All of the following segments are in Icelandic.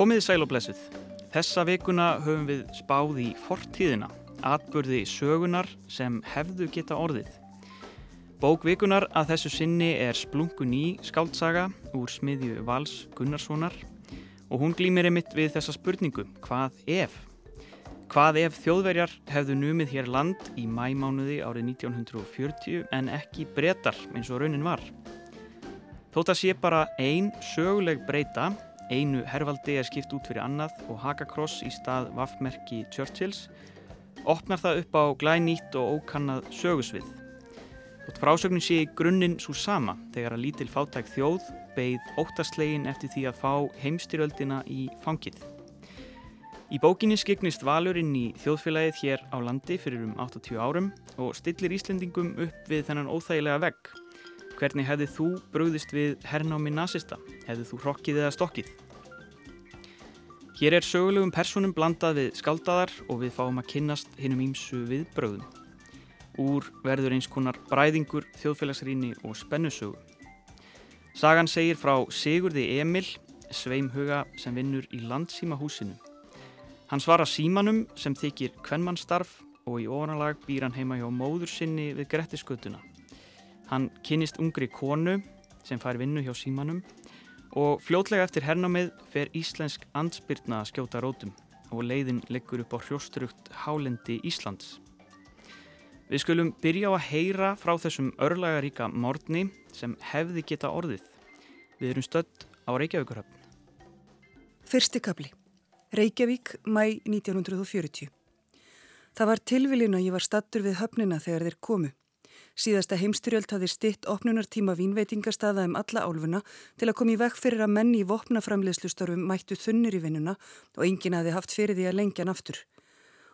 Komiði sæl og blessuð. Þessa vikuna höfum við spáð í fortíðina, atbörði sögunar sem hefðu geta orðið. Bókvikunar að þessu sinni er Splungun í skáldsaga úr smiðju Vals Gunnarssonar og hún glýmir einmitt við þessa spurningu, hvað ef? Hvað ef þjóðverjar hefðu numið hér land í mæmánuði árið 1940 en ekki breytar eins og raunin var? Þótt að sé bara ein söguleg breyta Einu hervaldi er skipt út fyrir annað og hakakross í stað vaffmerki Churchills opnar það upp á glænýtt og ókannað sögusvið. Þótt frásögnin sé í grunninn svo sama þegar að lítil fátæk þjóð beigð óttaslegin eftir því að fá heimstyröldina í fangið. Í bókinni skiknist valurinn í þjóðfélagið hér á landi fyrir um 80 árum og stillir Íslendingum upp við þennan óþægilega vegg Hvernig hefði þú brúðist við hernámi nazista? Hefði þú hrokkið eða stokkið? Hér er sögulegum personum blandað við skaldadar og við fáum að kynnast hinnum ímsu við bröðum. Úr verður eins konar bræðingur, þjóðfélagsrýni og spennusögu. Sagan segir frá Sigurði Emil, sveimhuga sem vinnur í landsímahúsinu. Hann svara símanum sem þykir kvennmannstarf og í ofanlag býr hann heima hjá móður sinni við Grettiskötuna. Hann kynist ungri konu sem fær vinnu hjá símanum og fljótlega eftir hernámið fer íslensk ansbyrna að skjóta rótum og leiðin leggur upp á hrjóstrugt hálendi Íslands. Við skulum byrja á að heyra frá þessum örlagaríka mórni sem hefði geta orðið. Við erum stödd á Reykjavíkurhöfn. Fyrsti kapli. Reykjavík, mæ 1940. Það var tilviljun að ég var stattur við höfnina þegar þeir komu. Síðasta heimstyrjöld hafði stitt opnunartíma vínveitingastaða um alla álfuna til að koma í vekk fyrir að menni í vopnaframleðslustörfum mættu þunnir í vinnuna og enginn hafi haft fyrir því að lengja hann aftur.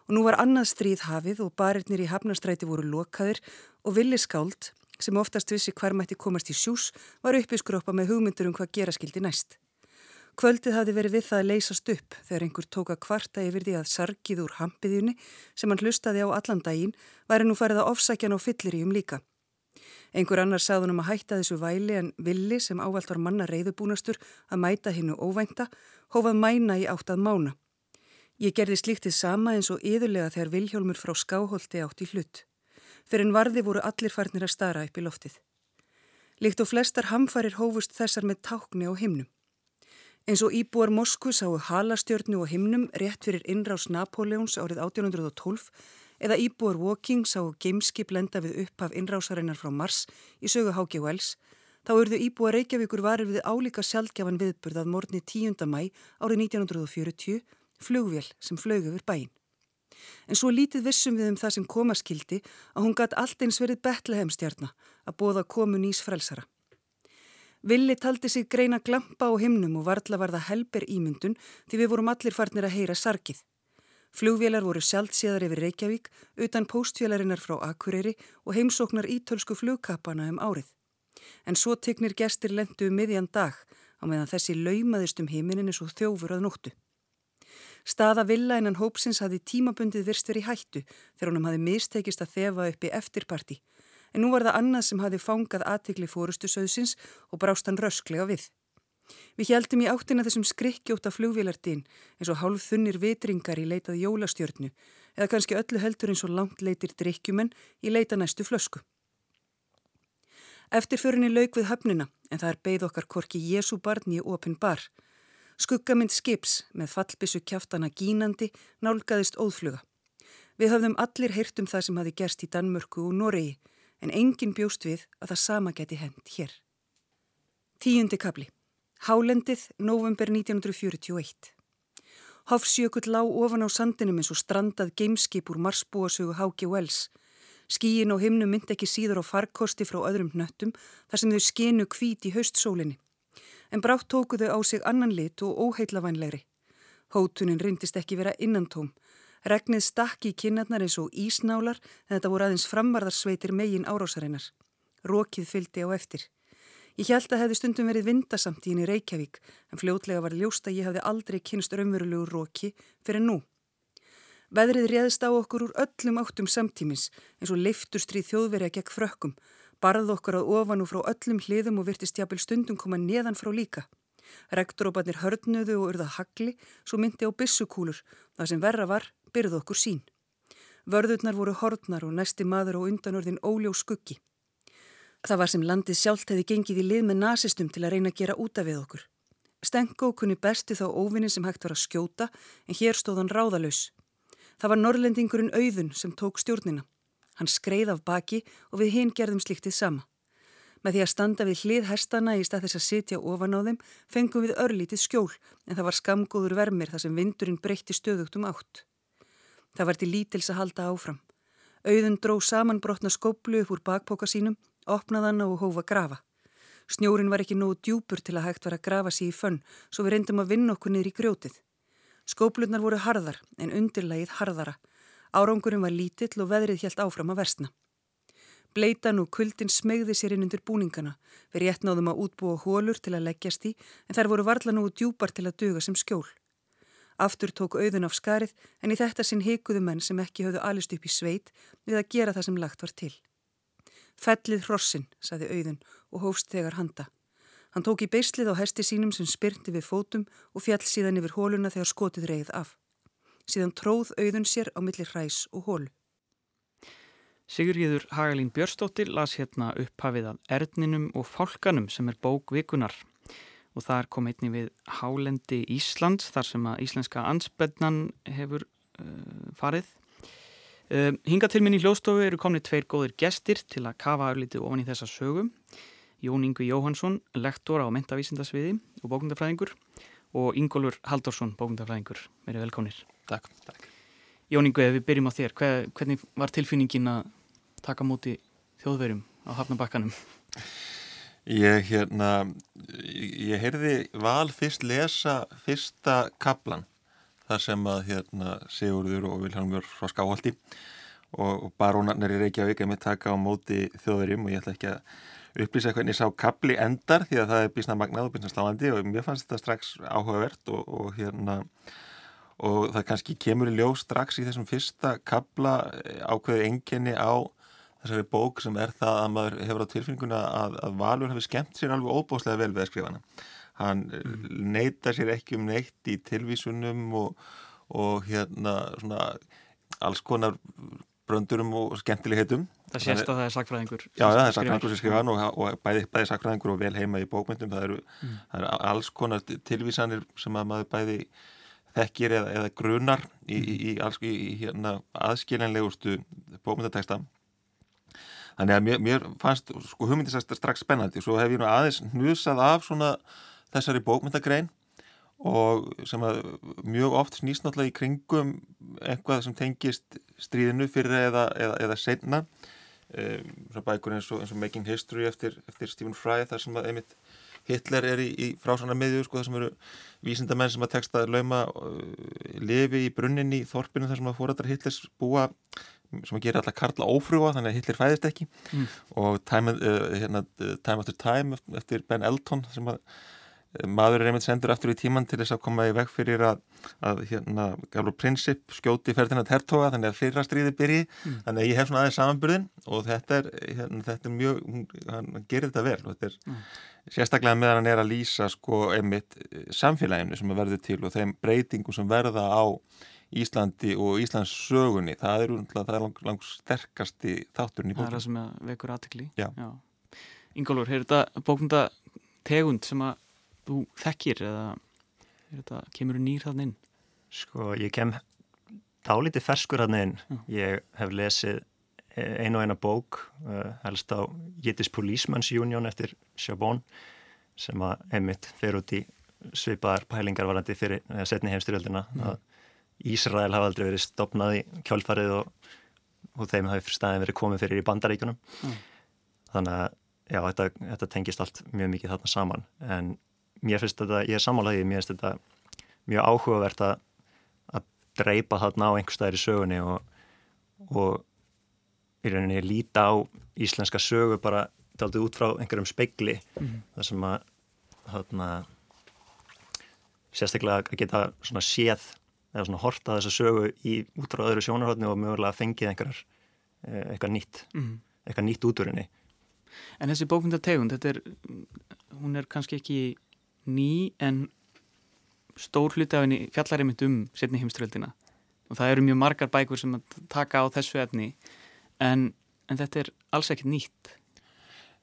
Og nú var annað stríð hafið og barirnir í hafnastræti voru lokaðir og villi skáld, sem oftast vissi hver mætti komast í sjús, var uppiskrópa með hugmyndur um hvað gera skildi næst. Kvöldið hafi verið við það að leysast upp þegar einhver tóka kvarta yfir því að sargið úr hampiðjunni sem hann hlustaði á allan daginn væri nú farið að ofsækjan á fyllir í um líka. Einhver annar sagði hann um að hætta þessu væli en villi sem ávalt var manna reyðubúnastur að mæta hinnu óvænta hófað mæna í áttað mána. Ég gerði slíktið sama eins og yðurlega þegar Viljólmur frá skáholti átt í hlutt. Fyrir en varði voru allir farnir að stara upp í loftið. Líkt og flestar hamfarir hófust þessar með tákni á himnum. Eins og íbúar Moskvu sáu halastjörnu og himnum rétt fyrir innrás Napoleons árið 1812 eða íbúar Woking sáu geimskip lenda við upphaf innrásarinnar frá Mars í sögu Háki Wells, þá urðu íbúar Reykjavíkur varir við álíka sjálfgjafan viðburðað morgunni 10. mæ árið 1940 flugvél sem flög yfir bæin. En svo lítið vissum við um það sem komaskildi að hún gatt allt eins verið betlehemstjarnar að bóða komu nýs frelsara. Villi taldi sig greina glampa á himnum og varðla varða helber ímyndun því við vorum allir farnir að heyra sarkið. Flugvélar voru sjálfséðar yfir Reykjavík utan póstvélarinnar frá Akureyri og heimsóknar ítölsku flugkappana um árið. En svo tegnir gestir lendu um miðjan dag á meðan þessi laumaðist um heiminin eins og þjófur að nóttu. Staða Villa innan hópsins hafi tímabundið virst verið hættu þegar honum hafi mistekist að þefa upp í eftirparti en nú var það annað sem hafi fangað aðtikli fórustu söðsins og brást hann rösklega við. Við heldum í áttina þessum skrikkjóta flugvélartin eins og hálf þunnir vitringar í leitað jólastjörnu eða kannski öllu heldur eins og langt leitir drikkjumenn í leita næstu flösku. Eftirförinni lauk við höfnina en það er beigð okkar korki Jésu barni í opin bar. Skuggamind skips með fallbissu kjáftana gínandi nálgæðist óðfluga. Við höfðum allir heyrt um það sem hafi gerst í Danmörku og Noregi en engin bjóst við að það sama geti hend hér. Tíundi kabli. Hálendið, november 1941. Hofsjökull lág ofan á sandinum eins og strandað geimskip úr marsbúasögu Háki Wells. Skíin og himnu mynd ekki síður á farkosti frá öðrum nöttum þar sem þau skenu kvít í haustsólinni. En brátt tóku þau á sig annan lit og óheitlavænlegri. Hótunin reyndist ekki vera innantóm Regnið stakki í kinnarnar eins og ísnálar en þetta voru aðeins framvarðarsveitir megin árásarinnar. Rókið fyldi á eftir. Ég held að hefði stundum verið vindasamt í henni Reykjavík en fljótlega var ljóst að ég hafði aldrei kynst raunverulegur róki fyrir nú. Veðrið réðist á okkur úr öllum áttum samtímins eins og leifturstrið þjóðverja gegn frökkum, barð okkar að ofan og frá öllum hliðum og virtist jafnvel stundum koma neðan frá líka. Regndrópanir hörnuðu og urða hagli svo myndi á bissukúlur, það sem verra var byrðu okkur sín. Vörðurnar voru hortnar og næsti maður og undanörðin óljó skuggi. Það var sem landið sjálft hefði gengið í lið með nazistum til að reyna að gera úta við okkur. Stenko kunni besti þá óvinni sem hægt var að skjóta en hér stóð hann ráðalös. Það var norrlendingurinn auðun sem tók stjórnina. Hann skreið af baki og við hinn gerðum sliktið sama. Með því að standa við hlið hestana í stað þess að sitja ofan á þeim fengum við örlítið skjól en það var skamgóður vermir þar sem vindurinn breytti stöðugt um átt. Það var til lítils að halda áfram. Auðun dró samanbrotna skóplu upp úr bakpoka sínum, opnaðan og hófa grafa. Snjórin var ekki nógu djúpur til að hægt vera að grafa sér í fönn, svo við reyndum að vinna okkur niður í grjótið. Skóplunar voru harðar, en undirlægið harðara. Árangurinn var lítill og veðrið hjælt áfram að versna. Bleitan og kuldin smegði sér inn undir búningana. Við réttnáðum að útbúa hólur til að leggjast í, en þær voru varla nógu djúpar til að duga sem skjól. Aftur tók auðun af skarið en í þetta sinn hikuðu menn sem ekki höfðu alist upp í sveit við að gera það sem lagt var til. Fellið hrossin, saði auðun og hófst þegar handa. Hann tók í beislið á hesti sínum sem spyrndi við fótum og fjall síðan yfir hóluna þegar skotið reið af. Síðan tróð auðun sér á milli hræs og hólu. Sigurgiður Hagalín Björnstóttir las hérna upphafið af Erdninum og Fálkanum sem er bók vikunar og þar kom einni við Hálendi Íslands þar sem að íslenska anspennan hefur uh, farið. Uh, hinga til minn í hljóstofu eru komni tveir góðir gestir til að kafa örlítið ofan í þessa sögum. Jón Ingu Jóhansson, lektor á mentavísindasviði og bókundafræðingur og Ingólfur Haldorsson, bókundafræðingur. Verið velkomnir. Takk. Takk. Jón Ingu, ef við byrjum á þér, hver, hvernig var tilfinningin að taka móti þjóðverjum á Hafnabakkanum? Ég, hérna, ég heyrði val fyrst lesa fyrsta kaplan þar sem að hérna, Sigurður og Vilhelmur frá Skáholti og barónarnir í Reykjavík er með taka á móti þjóðverjum og ég ætla ekki að upplýsa hvernig ég sá kapli endar því að það er bísna magnað og bísna sláandi og mér fannst þetta strax áhugavert og, og hérna og það kannski kemur í ljós strax í þessum fyrsta kapla ákveðið enginni á þessari bók sem er það að maður hefur á tilfinninguna að, að Valur hefur skemmt sér alveg óbóslega vel við að skrifa hana. Hann mm. neytar sér ekki um neitt í tilvísunum og, og hérna svona alls konar bröndurum og skemmtilegheitum. Það sést að það er sakfræðingur. Já, það er sakfræðingur sem skrifa hann og, og bæði, bæði sakfræðingur og vel heima í bókmyndum. Það eru, mm. það eru alls konar tilvísanir sem að maður bæði þekkir eða, eða grunar í, í, í, í, í hérna, aðskiljanlegustu bókmyndateksta þannig að mér, mér fannst sko hugmyndisast strax spennandi. Svo hef ég nú aðeins hnusað af svona þessari bókmyndagrein og sem að mjög oft snýst náttúrulega í kringum eitthvað sem tengist stríðinu fyrir eða, eða, eða senna um, svona bækur eins og, eins og Making History eftir, eftir Stephen Fry þar sem að einmitt Hitler er í, í frásana miðju sko þar sem eru vísindamenn sem að texta lauma uh, lifi í brunninni í þorpinu þar sem að fórættar Hitlers búa sem að gera alltaf karla ófrúa þannig að Hitler fæðist ekki mm. og time, uh, hérna, time After Time eftir Ben Elton sem að uh, maður er einmitt sendur aftur í tíman til þess að koma í veg fyrir að, að hérna, gafur prinsip skjóti Ferdinand Hertoga þannig að fyrra stríði byrji mm. þannig að ég hef svona aðeins samanbyrðin og þetta er, hérna, þetta er mjög hann gerir þetta vel og þetta er mm. sérstaklega meðan hann er að lýsa sko einmitt eh, samfélaginu sem verður til og þeim breytingum sem verða á Íslandi og Íslands sögunni það er, það er lang, langt sterkasti þátturinn í bókun. Það er það sem vekur. Já. Ingólfur, er þetta bókunda tegund sem að þú þekkir eða þetta, kemur þú nýr þann inn? Sko, ég kem dálítið ferskur hann inn. Já. Ég hef lesið einu og eina bók uh, helst á Yiddish Policeman's Union eftir Chabon sem að emitt fer út í svipaðar pælingar varandi fyrir setni heimstyrjöldina að Ísrael hafa aldrei verið stopnað í kjálfarið og, og þeim hafi staðin verið komið fyrir í bandaríkunum mm. þannig að já, þetta, þetta tengist allt mjög mikið þarna saman en mér finnst þetta, ég er sammálaðið mér finnst þetta mjög áhugavert að, að dreipa þarna á einhver staðir í sögunni og, og í rauninni líta á íslenska sögu bara daldið út frá einhverjum speigli mm. þar sem að þarna sérstaklega að geta svona séð eða svona horta þessa sögu í út frá öðru sjónarhóttni og mögulega fengið einhverjar eh, eitthvað nýtt mm. eitthvað nýtt úturinni En þessi bókmyndategund, þetta er hún er kannski ekki ný en stór hluti af henni fjallar einmitt um setni heimströldina og það eru mjög margar bækur sem að taka á þessu efni en, en þetta er alls ekkert nýtt.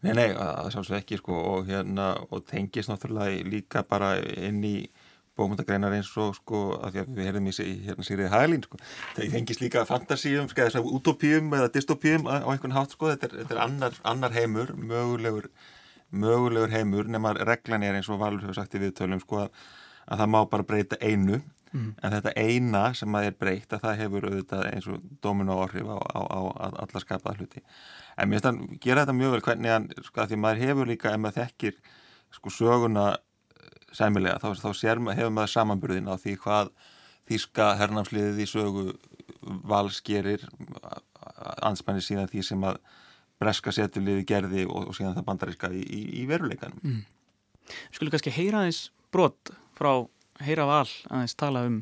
Nei, nei, það sjálfsög ekki sko og hérna og tengist náttúrulega líka bara inn í bókmyndagreinar eins og sko að því að við herðum í hérna Sýriði Hælín sko. Það tengist líka fantasíum, sko þess að utopíum eða dystopíum á einhvern hátt sko. Þetta er, þetta er annar, annar heimur, mögulegur mögulegur heimur nema reglan er eins og Valur hefur sagt í viðtölum sko að, að það má bara breyta einu. Mm. en þetta eina sem að er breytt að það hefur auðvitað eins og domino áhrif á, á, á alla skapaða hluti. En mér finnst að gera þetta mjög vel hvernig hann, sko, því maður hefur líka ef maður þekkir, sko, söguna sæmilega, þá, þá sér, hefur maður samanburðin á því hvað þíska hernámsliðið í sögu valskerir anspanir síðan því sem að breska setuliði gerði og, og síðan það bandaríska í, í, í veruleikanum. Mm. Skulum kannski heyra aðeins brot frá heyra val aðeins tala um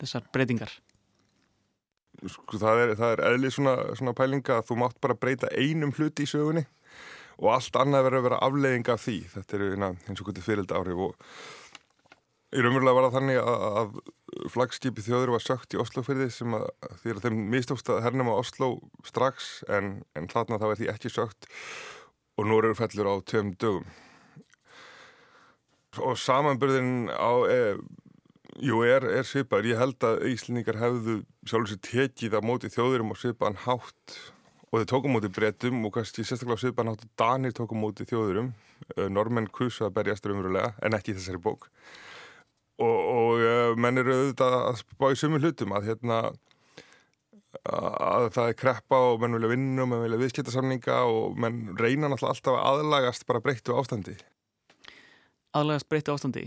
þessar breytingar. Sko, það er, það er eðlið svona, svona pælinga að þú mátt bara breyta einum hluti í sögunni og allt annað verður að vera afleiðing af því þetta er eina, eins og hvernig fyrirlda áhrif og í raunverulega var það þannig að, að flagskipi þjóður var sökt í Oslofyrði sem að því að þeim mistókst að hernum á Oslo strax en, en hlatna er því ekki sökt og nú eru fellur á tveim dögum og samanbyrðin á e, Jú, er, er svipaður. Ég held að Íslendingar hefðu sjálfur sér tekið á móti þjóðurum og svipaðan hátt og þeir tókum móti breytum og kannski sérstaklega hátt að Danir tókum móti þjóðurum. Eh, normenn kusa að berjast umverulega en ekki í þessari bók. Og, og uh, menn eru auðvitað að spá í sumu hlutum að hérna að það er kreppa og menn vilja vinna og menn vilja viðskiptarsamninga og menn reyna náttúrulega alltaf að aðlagast bara breyttu ástandi. Aðlagast breyttu ástandi?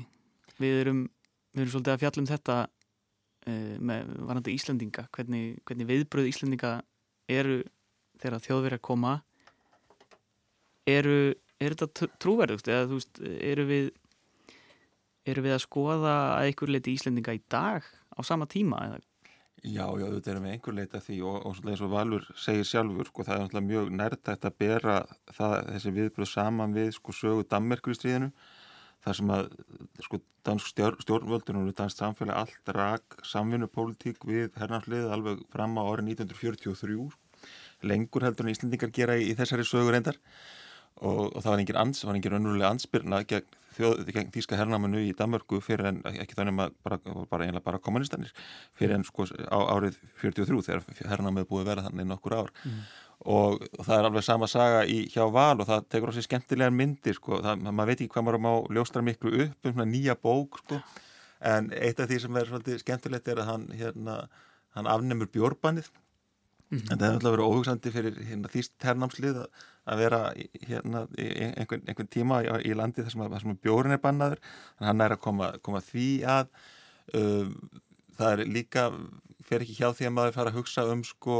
Við erum við erum svolítið að fjalla um þetta uh, með varandi Íslandinga hvernig, hvernig viðbröð Íslandinga eru þegar þjóðverðar koma eru, eru þetta trúverðugt? Eða þú veist, eru við eru við að skoða að einhver leiti Íslandinga í dag á sama tíma eða? Já, já, þetta er með einhver leita því og, og eins og Valur segir sjálfur, sko, það er náttúrulega mjög nærtægt að bera það, þessi viðbröð saman við sko sögu Dammerkur í stríðinu þar sem að sko, dansk stjórn, stjórnvöldunum og dansk samfélag allt rak samvinnupólitík við hernarsliðið alveg fram á árið 1943 lengur heldur en Íslandingar gera í, í þessari sögur endar og, og það var engin, ans, var engin önnulega ansbyrna gegn, gegn þýska hernamunu í Danmörku fyrir en ekki þannig að bara, bara, bara, bara kommunistanir fyrir en sko á árið 43 þegar hernamuð búið verða þannig nokkur ár. Mm. Og það er alveg sama saga í hjá val og það tekur á sig skemmtilegar myndir sko, það, maður veit ekki hvað maður má ljóstra miklu upp um svona nýja bók sko. En eitt af því sem er svolítið skemmtilegt er að hann hérna, hann afnemur bjórbannið mm -hmm. en það hefur alltaf verið óhugsandi fyrir hérna, þýst hernámslið að vera hérna einhvern, einhvern tíma í, í landi þar sem, sem bjórin er bannaður en hann er að koma, koma því að um, það er líka fer ekki hjá því að maður fara að hugsa um sko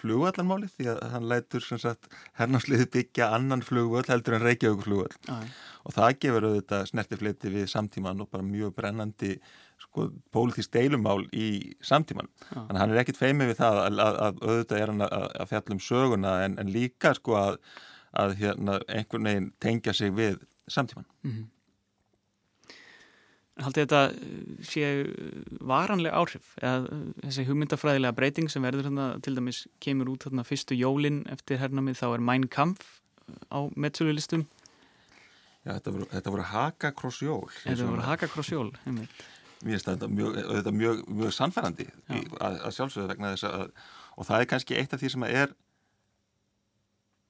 flugvallanmáli því að hann lætur sem sagt hernámsliði byggja annan flugvall heldur en Reykjavík flugvall Æ. og það gefur auðvitað snertifleiti við samtíman og bara mjög brennandi sko pólitísk deilumál í samtíman Æ. þannig að hann er ekkit feimið við það að, að, að auðvitað er hann að, að fjalla um söguna en, en líka sko að hérna, einhvern veginn tengja sig við samtíman mm -hmm. Haldið þetta eh, sé varanlega áhrif eða eh, þessi hugmyndafræðilega breyting sem verður hérna til dæmis kemur út þarna fyrstu jólin eftir hernamið þá er Mein Kampf á metsulilistum Já, þetta voru, þetta voru Haka Kross Jól Þetta voru Haka Kross Jól Mér finnst þetta mjög, mjög, mjög sannfærandi að, að sjálfsögðu vegna þess að og það er kannski eitt af því sem er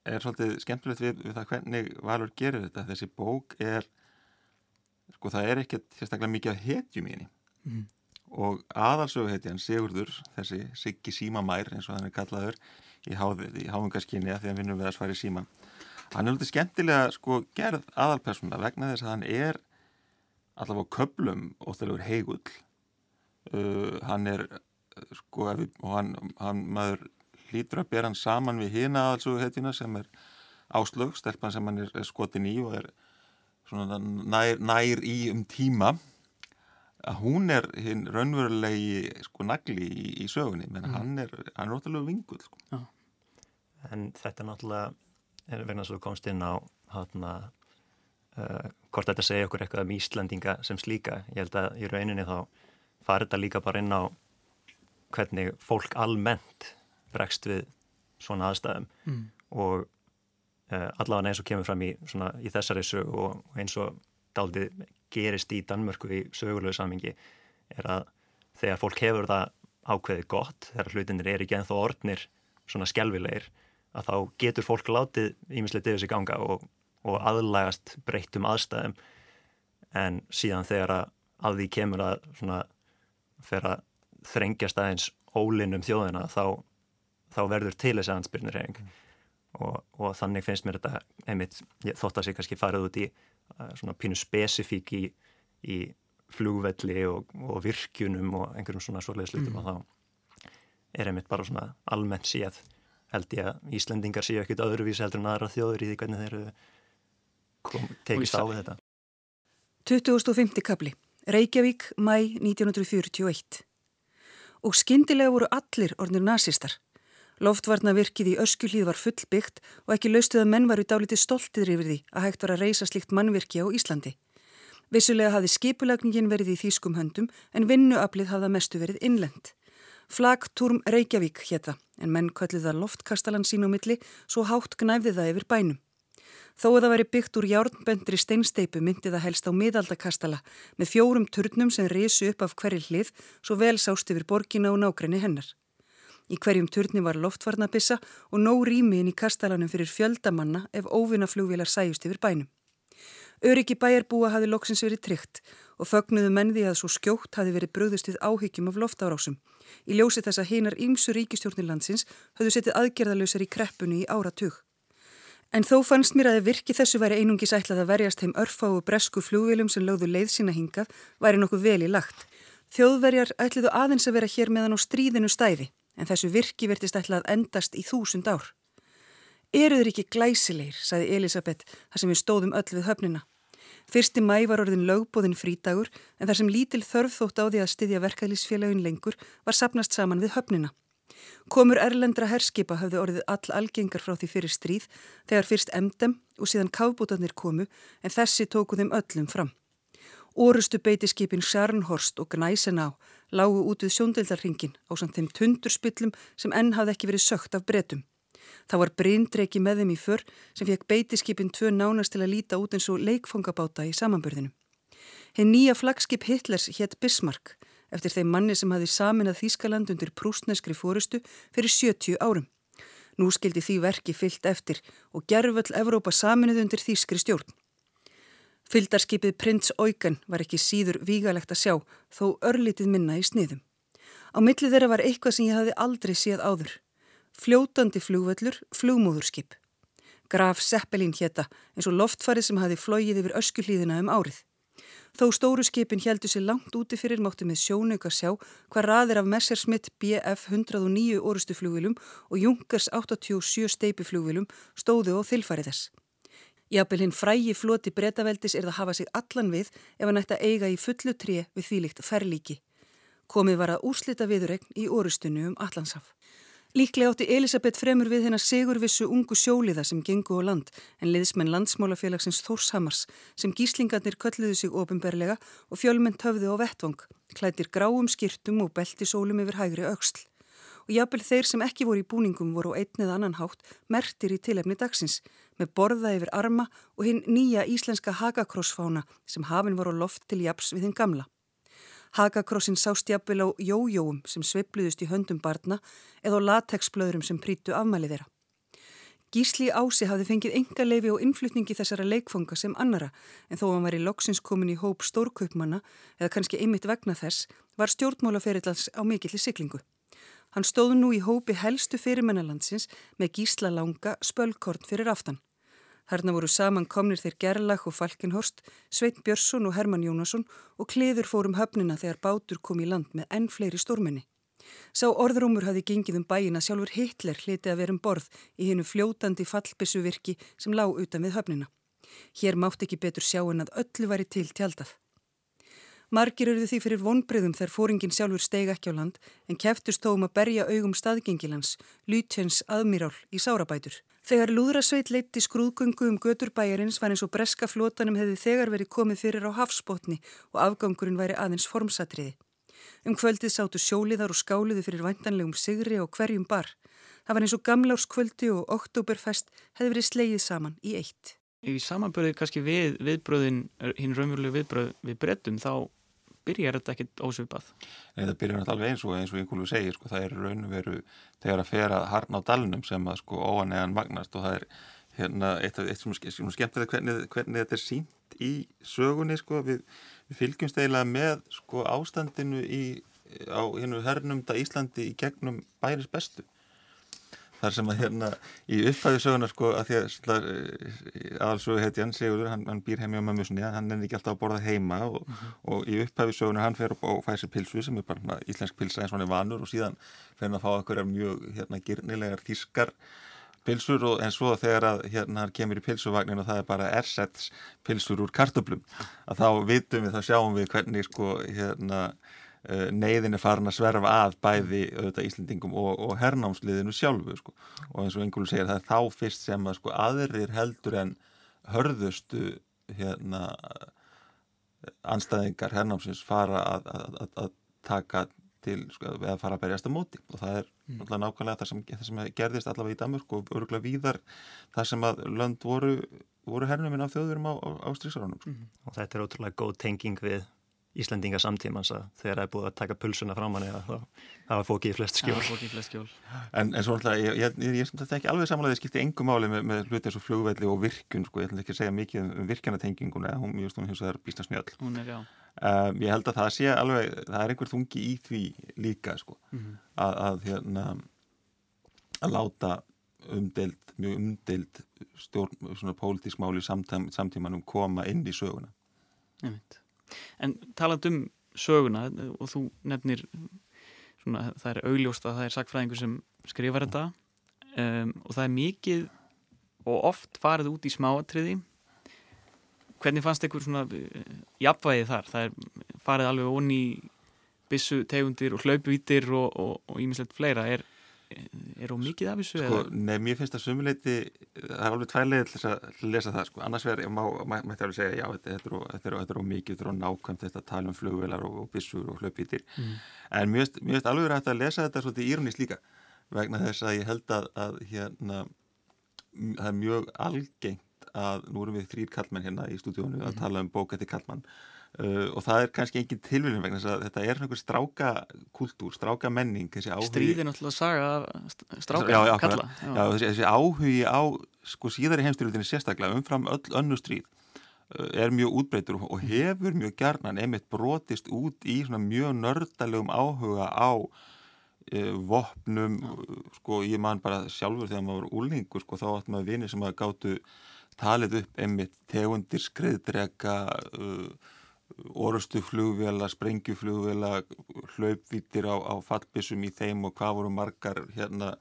er svolítið skemmtilegt við, við það hvernig Valur gerir þetta. Þessi bók er sko það er ekkert sérstaklega mikið að hetjum í henni. Mm. og aðalsöguhetjan Sigurður, þessi Siggi Símamær eins og hann er kallaður í, í háðungarskinni að því hann vinnur við að sværi síma hann er alveg skemmtilega sko gerð aðalpersona vegna þess að hann er allavega köplum óttalegur heigull uh, hann er sko við, og hann, hann maður hlýtur að bera hann saman við hina aðalsöguhetjuna sem er áslög, stelpann sem hann er, er skotin í og er nær, nær í um tíma að hún er hinn raunverulegi sko nagli í, í sögunni menn mm. hann er, hann er ótrúlega vinguð sko. ja. En þetta er náttúrulega vegna svo komst inn á hátna uh, hvort þetta segja okkur eitthvað um Íslandinga sem slíka. Ég held að í rauninni þá farið þetta líka bara inn á hvernig fólk almennt bregst við svona aðstæðum mm. og uh, allavega eins og kemur fram í, svona, í þessari sög og eins og daldið gerist í Danmörku í sögulegu samingi er að þegar fólk hefur það ákveðið gott, þegar hlutinir er ekki ennþá orðnir svona skjálfilegir að þá getur fólk látið ímislegt yfir sig ganga og, og aðlægast breyttum aðstæðum en síðan þegar að, að því kemur að svona fer að þrengjast aðeins ólinnum þjóðina þá, þá verður til þessi ansbyrnirheng mm. og, og þannig finnst mér þetta einmitt, þótt að sé kannski farið út í uh, svona pínu spesifík í, í flugvelli og, og virkjunum og einhverjum svona svoleiðslutum mm. og þá er einmitt bara svona almennt séð held ég að Íslendingar séu ekkit öðruvís heldur en aðra þjóður í því hvernig þeir kom, tekist á við þetta. 2050 kapli Reykjavík, mæ 1941 Og skindilega voru allir ornir nazistar Loftvarna virkið í öskulíð var fullbyggt og ekki laustuð að menn varu dálítið stoltir yfir því að hægt var að reysa slikt mannvirki á Íslandi. Vissulega hafði skipulagningin verið í þýskum höndum en vinnuaplið hafða mestu verið innlend. Flagturm Reykjavík hétta en menn kallið það loftkastalan sín á milli svo hátt gnæfði það yfir bænum. Þó að það væri byggt úr járnbendri steinsteipu myndi það helst á miðaldakastala með fjórum turnum sem risu upp af hverju hlið svo vel sást yfir borgina og nákrenni hennar. Í hverjum turni var loftvarnabissa og nóg rými inn í kastalanum fyrir fjöldamanna ef óvinnaflugvilar sæjust yfir bænum. Öryggi bæjarbúa hafi loksins verið tryggt og fögnuðu menði að svo skjótt hafi verið bröðust við áhyggjum af loftárásum. Í ljósi þess að hinar ýmsu ríkistjórnilandsins höfðu setið aðgerðalösar í kreppunni í áratug. En þó fannst mér að virki þessu væri einungis ætlað að verjast heim örfá og bresku flúvilum sem lögðu leið sína hingað væri nokkuð vel í lagt. Þjóðverjar ætliðu aðeins að vera hér meðan á stríðinu stæði en þessu virki vertist ætlað endast í þúsund ár. Eruður ekki glæsilegir, saði Elisabeth þar sem við stóðum öll við höfnina. Fyrsti mæ var orðin lögbóðin frítagur en þar sem lítil þörf þótt á því að styðja verkaðlýsfélagin lengur var sapnast saman við höfnina. Komur erlendra herskipa höfðu orðið all algengar frá því fyrir stríð þegar fyrst emdem og síðan kábútarnir komu en þessi tóku þeim öllum fram. Órustu beitiskipin Sjarnhorst og Gnæsená lágu út við sjóndildarringin á samt þeim tundurspillum sem enn hafði ekki verið sökt af bretum. Það var brindreiki með þeim í för sem fekk beitiskipin tvö nánast til að líta út eins og leikfangabáta í samanbörðinu. Hinn nýja flagskip Hitlers hétt Bismarck eftir þeim manni sem hafi saminað Þýskaland undir prústneskri fórustu fyrir 70 árum. Nú skildi því verki fyllt eftir og gerðvöld Evrópa saminuð undir Þýskri stjórn. Fyldarskipið Prins Eugen var ekki síður vígalegt að sjá þó örlítið minna í sniðum. Á millið þeirra var eitthvað sem ég hafi aldrei séð áður fljótandi flugvöllur, flugmóðurskip. Graf Seppelin hétta eins og loftfarið sem hafi flóið yfir öskullíðina um árið. Þó stóru skipin heldur sér langt úti fyrir máttu með sjónauka sjá hvað raðir af Messerschmitt BF 109 orustu flugvilum og Junkers 87 steipiflugvilum stóðu á þilfari þess. Jafnvel hinn frægi floti breytaveldis er það hafa sig allan við ef hann ætti að eiga í fullu tré við þvílikt ferlíki. Komið var að úrslita viðregn í orustunni um Allandsaf. Líklega átti Elisabeth fremur við hennar segurvissu ungu sjóliða sem gengu á land en liðsmenn landsmálafélagsins Þórshamars sem gíslingarnir kölluðu sig ofinberlega og fjölmenn töfðu á vettvang, klætir gráum skirtum og beltisólum yfir hægri auksl. Og jafnvel þeir sem ekki voru í búningum voru á einn eða annan hátt mertir í tilefni dagsins með borða yfir arma og hinn nýja íslenska hagakrossfána sem hafinn voru á loft til japs við hinn gamla. Hagakrossin sást jafnvel á jójóum sem sveipluðust í höndum barna eða á latexblöðurum sem prítu afmælið þeirra. Gísli Ási hafði fengið enga leifi og innflutningi þessara leikfanga sem annara en þó hann var í loksins komin í hóp stórkaupmanna eða kannski einmitt vegna þess var stjórnmálaferillans á mikilli siklingu. Hann stóð nú í hópi helstu fyrirmennalandsins með gísla langa spölkorn fyrir aftan. Herna voru saman komnir þeir Gerlach og Falkenhorst, Sveit Björnsson og Herman Jónasson og kliður fórum höfnina þegar bátur kom í land með enn fleiri stórmenni. Sá orðrúmur hafi gengið um bæin að sjálfur Hitler hliti að vera um borð í hennu fljótandi fallbissuvirki sem lág utan við höfnina. Hér mátt ekki betur sjá en að öllu væri til tjaldað. Margir eruðu því fyrir vonbreyðum þegar fóringin sjálfur steig ekki á land en keftust þó um að berja augum staðgengilans, Lutjens aðmírál í Sárabætur. Þegar Lúðrasveit leitti skrúðgöngu um göturbæjarins var eins og breska flótanum hefði þegar verið komið fyrir á hafsbótni og afgangurinn væri aðeins formsatriði. Um kvöldið sátu sjóliðar og skáliðu fyrir vantanlegum sigri og hverjum bar. Það var eins og gamlárskvöldi og oktoberfest hefði verið slegið saman í eitt. Í samanbörði kannski við viðbröðin, hinn raunverulegu viðbröð við brettum þá byrjar þetta ekkit ósvipað. Nei, það byrjar náttúrulega alveg eins og eins og einhverju segir, sko, það er raun og veru þegar að fera harn á dalnum sem að sko óanegan magnast og það er hérna eitt af eitt sem er skemmtilega hvernig, hvernig þetta er sínt í sögunni, sko, við, við fylgjumst eiginlega með sko ástandinu í, á hennu hernumda Íslandi í gegnum bæris bestu þar sem að hérna í upphæðu söguna sko að því að eh, aðalsögu heiti hann Sigurður, hann, hann býr heimi á mömmusinni hann er ekki alltaf að borða heima og, mm -hmm. og í upphæðu söguna hann fer og fæ sér pilsu sem er bara íslensk pilsa eins og hann er vanur og síðan fer hann að fá okkur mjög hérna girnilegar þískar pilsur og en svo þegar að hérna hann kemur í pilsuvagnin og það er bara ersets pilsur úr kartöblum að þá vitum við, þá sjáum við hvernig sko hérna neyðin er farin að sverfa að bæði auðvitað Íslendingum og, og hernámsliðinu sjálfu sko. og eins og einhverju segir það er þá fyrst sem að sko aðrir heldur en hörðustu hérna anstæðingar hernámsins fara að, að, að, að taka til sko, eða fara að berjast á móti og það er mm. nákvæmlega það sem, það sem gerðist allavega í Danmörk og öruglega víðar það sem að lönd voru, voru hernuminn af þjóðurum á, á, á strísaránum sko. mm. og þetta er ótrúlega góð tenging við Íslandinga samtímans að þegar það er búið að taka pulsuna fram hann eða það var fókið í flest skjól. Ja, flest skjól. En, en svo náttúrulega, ég, ég, ég, ég þetta ekki alveg samanlega, það skipti engum máli með, með hluti eins og flugvelli og virkun, sko, ég ætla ekki að segja mikið um, um virkjanatenginguna, hún, ég veist hún hins vegar bísna snjöll. Hún er, já. Um, ég held að það sé alveg, það er einhver þungi í því líka, sko, mm -hmm. að, að, hérna, að láta umdeild, mjög umdeild stjórn, svona pólitísk máli samtímanum koma inn í söguna. Veit. En taland um söguna og þú nefnir svona, það er augljóst að það er sakfræðingur sem skrifar þetta um, og það er mikið og oft farið út í smáatriði hvernig fannst ykkur svona uh, jafnvægið þar? Það er farið alveg onni bissu tegundir og hlaupvítir og ímislegt fleira er er hún mikið af þessu? Sko, nei, mér finnst það sumuleiti það er alveg tværlega til að lesa það sko. annars verður, ég má, mætti alveg segja já, þetta er ómikið, þetta er ónákvæmt þetta tala um flugvelar og, og bissur og hlöpvítir mm. en mér finnst alveg rætt að lesa þetta svolítið írunist líka vegna þess að ég held að, að hérna, það er mjög algengt að nú erum við þrýr kallmenn hérna í stúdíónu að mm. tala um bókætti kallmann Uh, og það er kannski engin tilvíðin vegna þess að þetta er einhver stráka kultúr, stráka menning stríðin alltaf að saga stráka já, já, kalla já. Þessi, þessi áhugi á sko síðari heimstyrlutinni sérstaklega umfram öll önnu stríð uh, er mjög útbreytur og hefur mjög gerðnan einmitt brotist út í mjög nördalegum áhuga á uh, vopnum sko ég man bara sjálfur þegar maður var úlningur sko þá átt maður vinið sem að gáttu talið upp einmitt tegundir skriðdrega uh, orustu flugvela, sprengjuflugvela, hlaupvítir á, á fallbissum í þeim og hvað voru margar hérna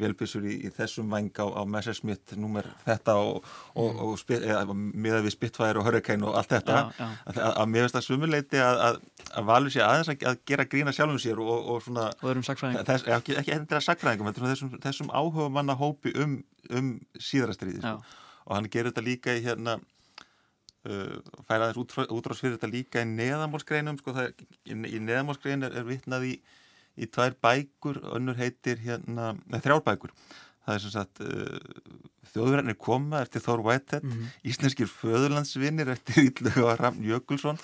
velbissur í, í þessum vang á, á Messerschmitt númer þetta og, og, mm. og spit, eða, miða við Spitfire og Hurricane og allt þetta já, já. að, að, mér finnst það sumuleiti að, að, að valur sér aðeins að gera grína sjálfum sér og, og svona þess, ekki, ekki endur að sakfræðingum þessum, þessum áhuga manna hópi um, um síðarastriði sko. og hann gerur þetta líka í hérna færa þess útráðs fyrir þetta líka í neðamálsgreinum sko, er, í, í neðamálsgrein er, er vittnað í, í tvær bækur, önnur heitir hérna, þrjár bækur það er sem sagt uh, þjóðverðinir koma eftir Þór Whitehead mm -hmm. íslenskir föðurlandsvinnir eftir Ílluga Ramn Jökulsson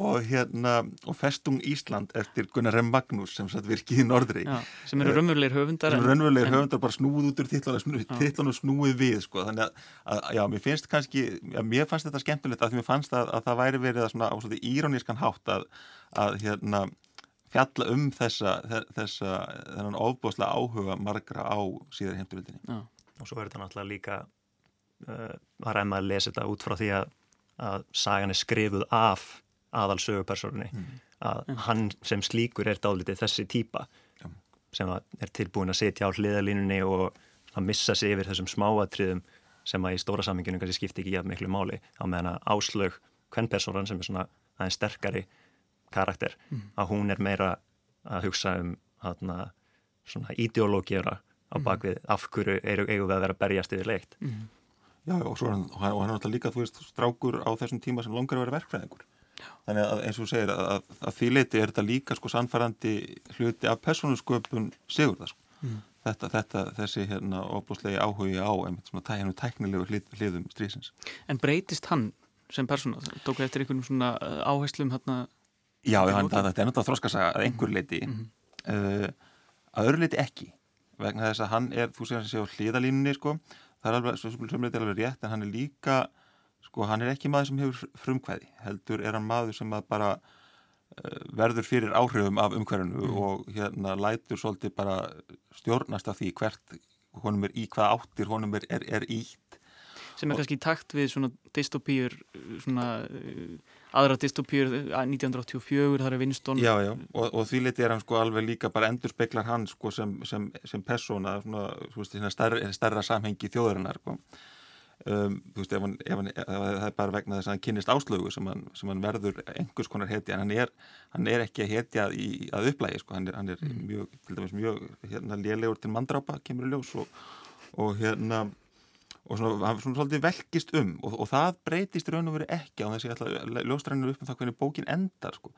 og hérna og Festung Ísland eftir Gunnar M. Magnús sem satt virkið í Norðri. Já, sem eru raunverulegir höfundar sem eru raunverulegir en... höfundar bara snúð út úr tittlanu snúið við sko. Þannig að, að já, mér finnst kannski já, mér fannst þetta skemmtilegt að mér fannst að, að það væri verið að svona á svona írónískan hátt að, að hérna fjalla um þessa þessa þennan ofbúslega áhuga margra á síðar heimturvildinni og svo er þetta náttúrulega líka uh, að ræma að lesa þetta út frá því að að sagan er skrifuð af aðal sögupersonunni mm. að mm. hann sem slíkur er dálítið þessi típa mm. sem er tilbúin að setja á hliðalínunni og að missa sig yfir þessum smáatriðum sem að í stóra samminginu kannski skipti ekki jafn miklu máli á meðan að áslög hvern personan sem er svona aðeins sterkari karakter að hún er meira að hugsa um hana, svona ideológiðra á bakvið af hverju eigum við að vera berjast yfir leikt Já, og svo er hann, og hann og hann er alltaf líka, þú veist, strákur á þessum tíma sem langar að vera verkfræðingur. Þannig að eins og segir að, að, að því leiti er þetta líka sko sannfærandi hluti af persónusköpun Sigurða sko. Þetta, þetta, þessi hérna óbúslegi áhugi á einmitt svona tækinu tæknilegu hlið, hliðum strísins. En breytist hann sem persóna? Tók eftir einhvern svona uh, áherslum hérna? Já, hann, loka? þetta er náttúrulega þroskasaga að einhver leiti, uh, að öðru leiti ekki, vegna þess að hann er, þú segir að hann sé á hliðalínunni sko, það er alveg, svo sem leiti alveg rétt, en hann er líka, sko, hann er ekki maður sem hefur frumkvæði, heldur er hann maður sem að bara uh, verður fyrir áhrifum af umhverfinu og hérna lætur svolítið bara stjórnast af því hvert honum er í hvað áttir honum er, er, er ítt. Sem er kannski í takt við svona dystopíur svona uh, aðra dystopíur uh, 1984, þar er já, og, og því liti er hann sko alveg líka bara endur speklar hann sko sem, sem, sem persóna, svona, veist, hérna stærra, stærra samhengi þjóðurinnar sko. Um, þú veist, ef hann, ef hann ef það er bara vegna þess að hann kynnist áslögu sem hann, sem hann verður einhvers konar hetja en hann er, hann er ekki að hetja í, að upplægi, sko, hann er, hann er mjög, til dæmis mjög, hérna, lélegur til mandrápa, kemur í ljós og, og hérna og svona, hann svona svolítið velkist um og, og það breytist raun og veru ekki á þess að ég ætla að ljóstrænir upp um það hvernig bókin endar sko.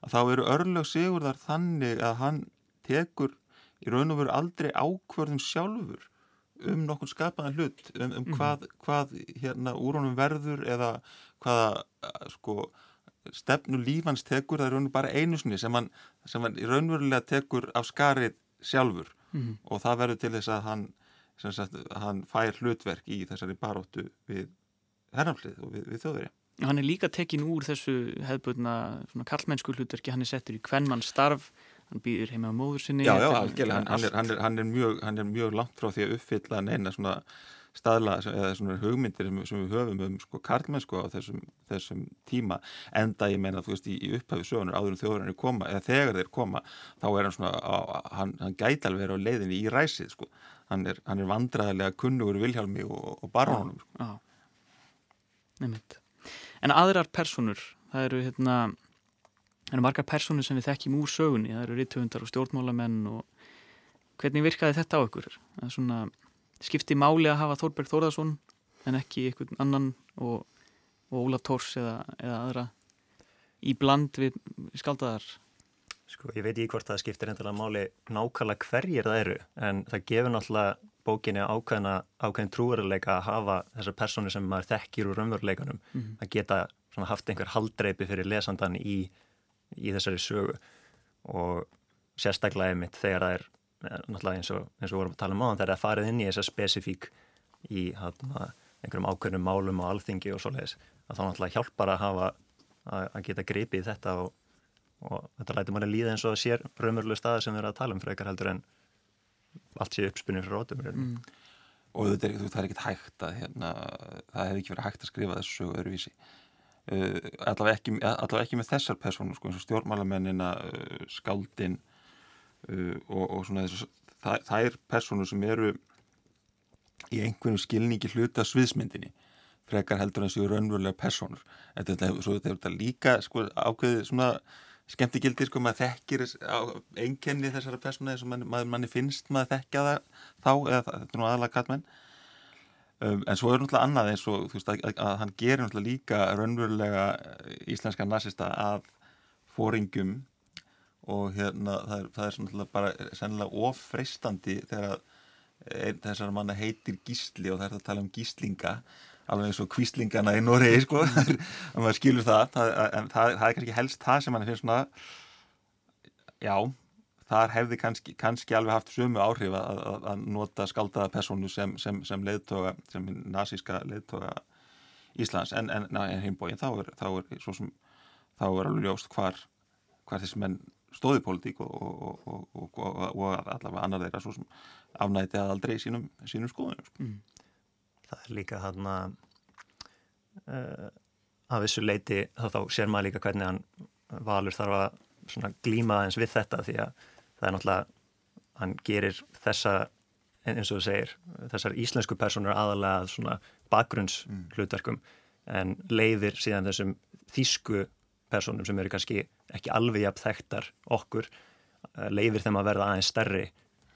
að þá eru örlög sigurðar þannig að hann tekur í raun og veru aldrei ákvörðum sjálfur um nokkur skapaðan hlut um, um hvað, hvað hérna úr honum verður eða hvaða eh, sko stefnu lífans tekur, það er raun og bara einu sinni sem hann, sem hann raunverulega tekur af skarið sjálfur Mhm. og það verður til þess að hann sagt, hann fær hlutverk í þessari baróttu við herraflið og við, við þjóðveri. hann er líka tekin úr þessu hefðbundna svona kallmennsku hlutverki, hann er settur í hvernmann starf, hann býður heima á móður sinni Já, já, er- algjörlega, hann, hann, er, hann, er, hann, er mjög, hann er mjög langt frá því að uppfylla neina svona staðla eða svona hugmyndir sem, við höfum um sko karlmennsku á þessum, þessum tíma enda ég meina þú veist í, í upphafi sögunar áður um þjóðurinni koma eða þegar þeir koma þá er hann svona á, hann, hann gæti alveg á leiðinni í ræsið sko hann er, hann er vandræðilega kunnugur Vilhjálmi og, og barónunum sko. Nefnitt. En aðrar personur, það eru hérna, það eru margar personur sem við þekkjum úr sögunni, það eru rittöfundar og stjórnmálamenn og hvernig virkaði þetta á ykkur? Það er svona, skipti máli að hafa Þórberg Þórðarsson en ekki einhvern annan og, og Ólaf Tórs eða, eða aðra í bland við skaldaðar. Sko, ég veit ekki hvort það skiptir endilega máli nákvæmlega hverjir það eru, en það gefur náttúrulega bókinni ákveðina, ákveðin trúveruleika að hafa þessar persónu sem maður þekkir úr raunveruleikanum, að geta svona, haft einhver haldreipi fyrir lesandan í, í þessari sögu. Og sérstaklega einmitt þegar það er eh, náttúrulega eins og, eins og vorum að tala um þegar það er farið inn í þessa spesifík í hana, einhverjum ákveðnum málum og alþingi og svoleiðis, að þá náttúrulega hjálpar að hafa að, að geta gripið þetta og og þetta læti manni líða eins og sér raunverulega staði sem við erum að tala um frekar heldur en allt sé uppspunni fyrir rótum mm. og þetta er, það er ekkert hægt að hérna, það hefði ekki verið hægt að skrifa þessu sögu öðruvísi. uh, allavega, ekki, allavega ekki með þessar persónur sko, eins og stjórnmálamennina uh, skáldin uh, og, og svona þessu það, það er persónur sem eru í einhverjum skilningi hluta sviðsmyndinni frekar heldur en séu raunverulega persónur. Þetta er þetta, þetta er þetta líka sko, ákveðið svona skemmtigildi sko, maður þekkir einkenni þessara persóna eins og manni, maður, manni finnst maður þekkja það þá eða það er nú aðalega kallmenn um, en svo er náttúrulega annað eins og veist að, að hann gerir náttúrulega líka raunverulega íslenska nazista af fóringum og hérna það er, það er svona bara sennilega ofreistandi þegar einn þessar manna heitir gísli og það er að tala um gíslinga alveg eins og kvíslingana í Noregi sko, að maður skilur það, það en það, það er kannski helst það sem mann finnst svona já, þar hefði kannski, kannski alveg haft sömu áhrif að, að, nota skaldaða personu sem, sem, sem leiðtoga, sem nazíska leiðtoga Íslands, en, en, en heimbóin þá er, þá er svo sem þá er alveg ljóst hvar, hvar þessi menn stóði pólitík og, og, og, og allavega annar þeirra svo sem afnæti að aldrei sínum, sínum skoðunum sko. Mm. Það er líka hann að uh, að vissu leiti þá, þá sér maður líka hvernig hann valur þarf að glíma eins við þetta því að það er náttúrulega hann gerir þessa eins og þú segir, þessar íslensku personur aðalega svona bakgrunns hlutverkum en leiðir síðan þessum þýsku personum sem eru kannski ekki alveg jafn þekktar okkur uh, leifir þeim að verða aðeins stærri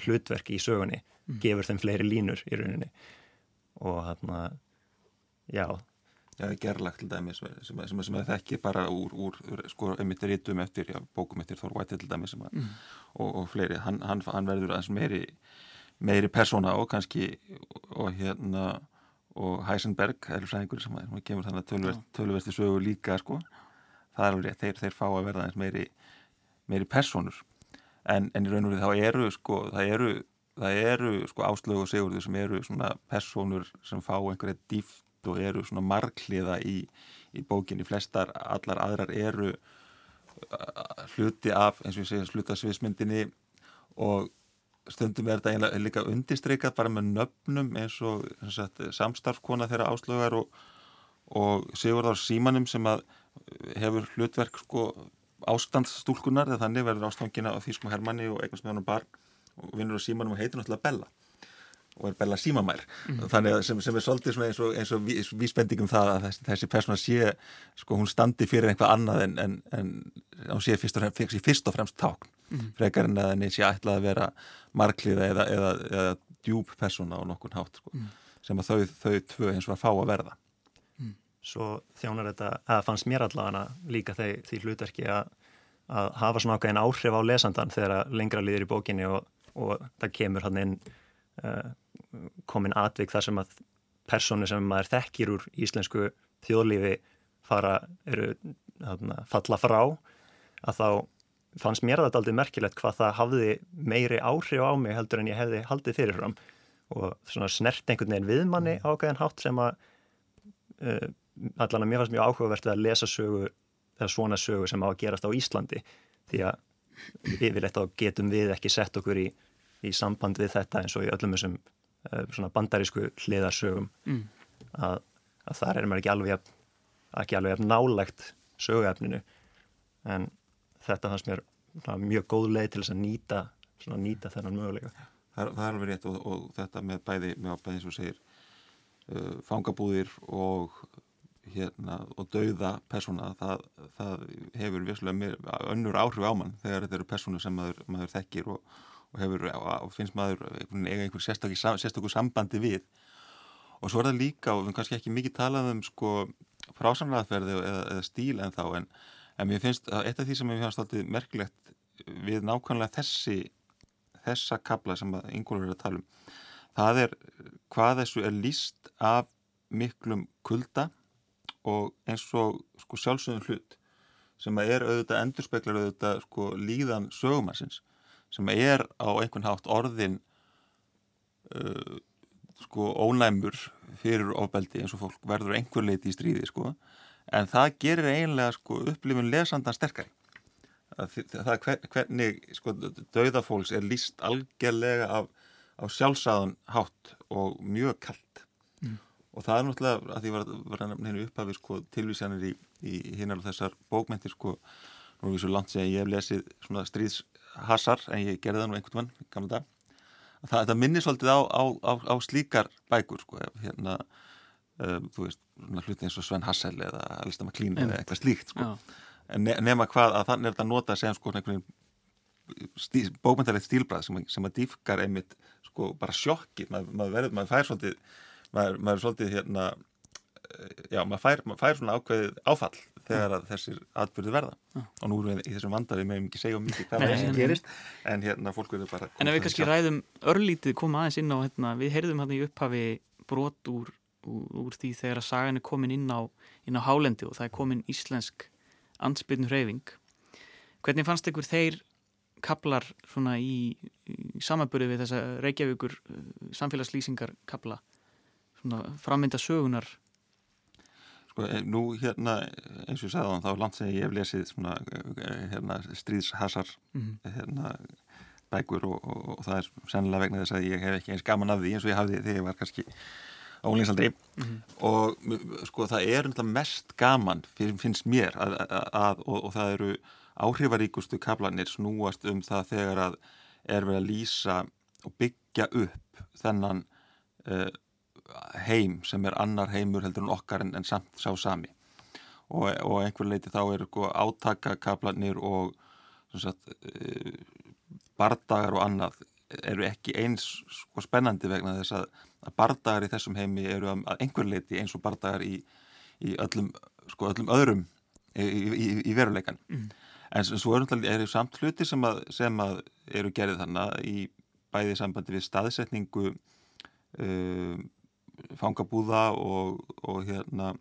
hlutverki í sögunni, mm. gefur þeim fleiri línur í rauninni og hann að, já Já, gerlagt til dæmis sem, sem, sem að þekki bara úr, úr sko, einmitt rítum eftir, já, bókum eftir Þór White til dæmis að, mm. og, og fleiri, hann, hann, hann verður aðeins meiri meiri persóna og kannski og hérna og Heisenberg, elfræðingur sem, sem kemur þannig að tölversti sögu líka sko, það er alveg rétt, þeir, þeir fá að verða aðeins meiri meiri personur en, en í raun og við þá eru sko, það eru það eru sko áslögu og segurðu sem eru svona personur sem fá einhverja dýft og eru svona margliða í, í bókinni, flestar, allar aðrar eru uh, hluti af, eins og ég segja, slutasviðsmyndinni og stundum er þetta einlega líka undirstreikað bara með nöfnum eins og sagt, samstarfkona þeirra áslögar og, og Sigurðar Símanum sem að hefur hlutverk sko ástandsstúlkunar þegar þannig verður ástangina á Þýskum Hermanni og eignast með honum barn og vinnur á Símanum og heitir náttúrulega Bella og er bella símamær mm. þannig að sem, sem er svolítið eins og, eins og vísbendingum það að þessi, þessi persóna sé, sko hún standi fyrir einhvað annað en, en, en hún sé fyrst og fremst, fyrst og fremst tákn mm. frekar en að henni sé ætlað að vera markliða eða, eða, eða djúb persóna á nokkun hátt sko, mm. sem að þau, þau tvö eins og að fá að verða mm. Svo þjónar þetta, að fannst mér allavega líka þeir, því hlutverki að, að hafa svona ákveðin áhrif á lesandan þegar lengra líður í bókinni og, og það kemur hann inn uh, komin atvik þar sem að persónu sem maður þekkir úr íslensku þjóðlífi fara, eru þarna, falla frá að þá fannst mér þetta aldrei merkilegt hvað það hafði meiri áhrif á mig heldur en ég hefði haldið fyrirfram. Og svona snert einhvern veginn viðmanni ákveðin hátt sem að uh, allan að mér fannst mjög áhugavert að lesa sögu eða svona sögu sem á að gerast á Íslandi. Því að yfirleitt þá getum við ekki sett okkur í, í samband við þetta eins og í öllum þessum svona bandarísku hliðarsögum mm. að, að þar er maður ekki alveg ekki alveg nálægt söguefninu en þetta fannst mér mjög góð leið til þess að nýta, nýta þennan möguleika Það, það er alveg rétt og, og þetta með bæði, með bæði eins og segir uh, fangabúðir og hérna og dauða persóna það, það hefur viðslega önnur áhrif á mann þegar þetta eru persónu sem maður, maður þekkir og og, hefur, og finnst maður eiga einhver sérstaklega sambandi við. Og svo er það líka og við kannski ekki mikið talað um sko frásamræðferði eða, eða stíl en þá en, en mér finnst að eitt af því sem ég finnst alltaf merkilegt við nákvæmlega þessi þessa kabla sem yngolur er að tala um það er hvað þessu er líst af miklum kulda og eins og sko sjálfsögum hlut sem að er auðvitað endurspeglar auðvitað sko líðan sögumassins sem er á einhvern hátt orðin uh, sko ónæmur fyrir ofbeldi eins og fólk verður einhver leiti í stríði sko. En það gerir eiginlega sko upplifun lesandan sterkari. Það er hver, hvernig sko döðafólks er líst algjörlega af, af sjálfsæðan hátt og mjög kallt mm. og það er náttúrulega að því var, var henni upphafi sko tilvísjanir í, í hinnar og þessar bókmentir sko nú er við svo langt sem ég hef lesið svona stríðs hasar, en ég gerði það nú einhvern vann kannu það, það þetta minnir svolítið á, á, á, á slíkar bækur sko, hérna um, þú veist, hluti eins og Sven Hassel eða Alista McLean eða eitthvað slíkt sko. en ne nema hvað að þannig er þetta að nota sem sko einhvern stíl, bókmyndarlegt stílbræð sem, sem að dýfkar einmitt sko bara sjokki maður, maður verður, maður fær svolítið maður, maður er svolítið hérna já, maður fær, maður fær svona ákveðið áfall þegar að þessir atbyrði verða. Já. og nú erum við í þessum vanda við meðum ekki segja mikið hvað það sem gerist en hérna fólk verður bara En ef við kannski ræðum örlítið koma aðeins inn á hérna, við heyrðum hérna í upphafi brot úr, úr, úr því þegar að sagan er komin inn á, inn á hálendi og það er komin íslensk ansbyrnu hreyfing. Hvernig fannst ykkur þeir kaplar svona í, í samanbyrði við þessa Reykjavíkur uh, samfélagslýsingar kapla svona frammynda sögunar Sko, eh, nú hérna, eins og ég sagði á þann, þá langt sem ég hef lesið svona, eh, hérna, stríðshasar mm -hmm. hérna, bækur og, og, og það er sennilega vegna þess að ég hef ekki eins gaman af því eins og ég hafði þegar ég var kannski ólínsaldri mm -hmm. og sko það er mest gaman finnst mér að, að, að, og, og það eru áhrifaríkustu kaplanir snúast um það þegar að er verið að lýsa og byggja upp þennan uh, heim sem er annar heimur heldur en okkar en, en samt sá sami og, og einhver leiti þá eru sko, átakakablanir og sagt, uh, bardagar og annað eru ekki eins sko, spennandi vegna þess að, að bardagar í þessum heimi eru að einhver leiti eins og bardagar í, í öllum, sko, öllum öðrum í, í, í veruleikan mm. en svo eru, eru samt hluti sem, að, sem að eru gerðið þannig í bæði sambandi við staðsetningu uh, fangabúða og, og hérna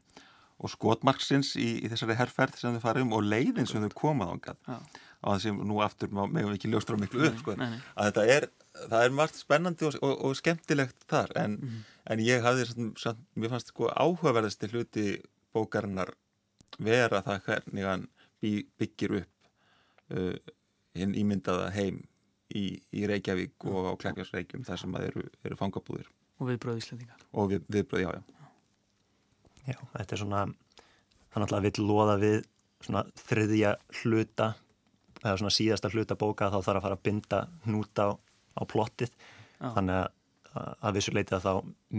og skotmarksins í, í þessari herrferð sem þau farum og leiðin sem þau komað ángað á það sem nú aftur meðum ekki ljóstra miklu upp sko, að þetta er, það er margt spennandi og, og, og skemmtilegt þar en, mm en ég hafði samt, mér fannst sko áhugaverðasti hluti bókarinnar vera það hvernig hann by, byggir upp uh, hinn ímyndaða heim í, í Reykjavík og á Kleppjarsreykjum þar sem að eru, eru fangabúðir og viðbröð Íslandingar og við, viðbröð, já, já. Já, þetta er svona þannig að við loða við svona þriðja hluta eða svona síðasta hluta bóka þá þarf að fara að binda hnúta á, á plottið. Já. þannig að að vissuleiti að þá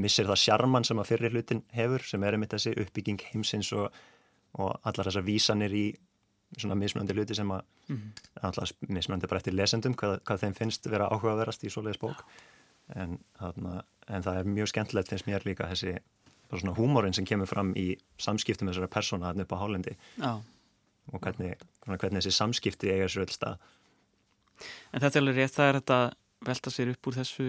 missir það sjarman sem að fyrir hlutin hefur sem er einmitt þessi uppbygging heimsins og, og allar þessar vísanir í svona mismunandi hluti sem að mm -hmm. allar mismunandi bara eftir lesendum hvað, hvað þeim finnst vera áhugaverast í svoleiðis bók en, þarna, en það er mjög skemmtilegt finnst mér líka þessi svona húmórin sem kemur fram í samskiptum þessara persóna hann upp á Hálendi Já. og hvernig, hvernig þessi samskipti eiga sér öll stað En þetta er alveg rétt, það er þetta velta sér upp úr þessu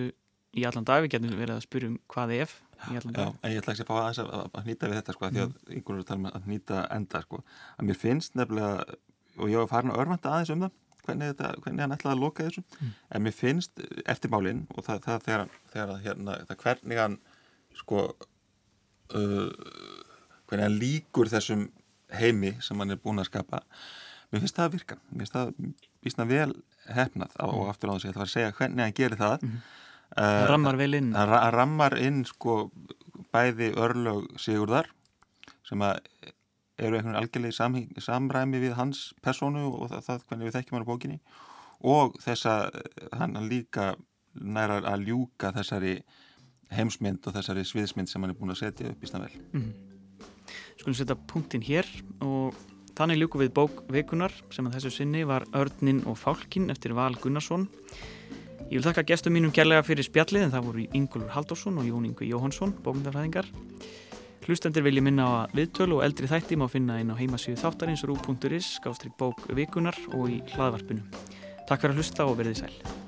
í allan dag, við getum verið að spyrja um hvað ef í allan dag. Já, en ég ætla ekki að fá aðeins að, að nýta við þetta sko, mm. því að einhvern veginn tala um að nýta enda sko, að mér finnst nefnilega, og ég var farin að örvanda aðeins um það, hvernig, þetta, hvernig hann ætlaði að loka þessu, mm. en mér finnst eftirmálinn og það, það þegar, þegar hérna, það hvernig hann sko uh, hvernig hann líkur þessum heimi sem hann er búin að skapa mér finnst það að virka, mér finnst það vísna vel hefnað á, og aftur á þess að ég ætla að segja hvernig hann gerir það. Mm. uh, Rammar vel inn. Hann ra rammar inn sko bæði örlög Sigurðar sem að eru einhvern algjörlega í samræmi við hans personu og það, það hvernig við þekkjum hann á bókinni. Og þess að hann líka næra að ljúka þessari heimsmynd og þessari sviðsmynd sem hann er búin að setja upp í snabel mm. Skulum setja punktinn hér og þannig ljúku við bók vikunar sem að þessu sinni var Örnin og Fálkin eftir Val Gunnarsson. Ég vil þakka gestum mínum kærlega fyrir spjallið en það voru Ingólfur Haldursson og Jón Ingu Jóhansson bókmyndafræðingar Hlustendir vil ég minna á að viðtölu og eldri þætti má finna inn á heimasíðu þáttarins rú.is, skástrík bók vikunar og í hlaðvarpinu. Takk fyrir að hlusta og verðið sæl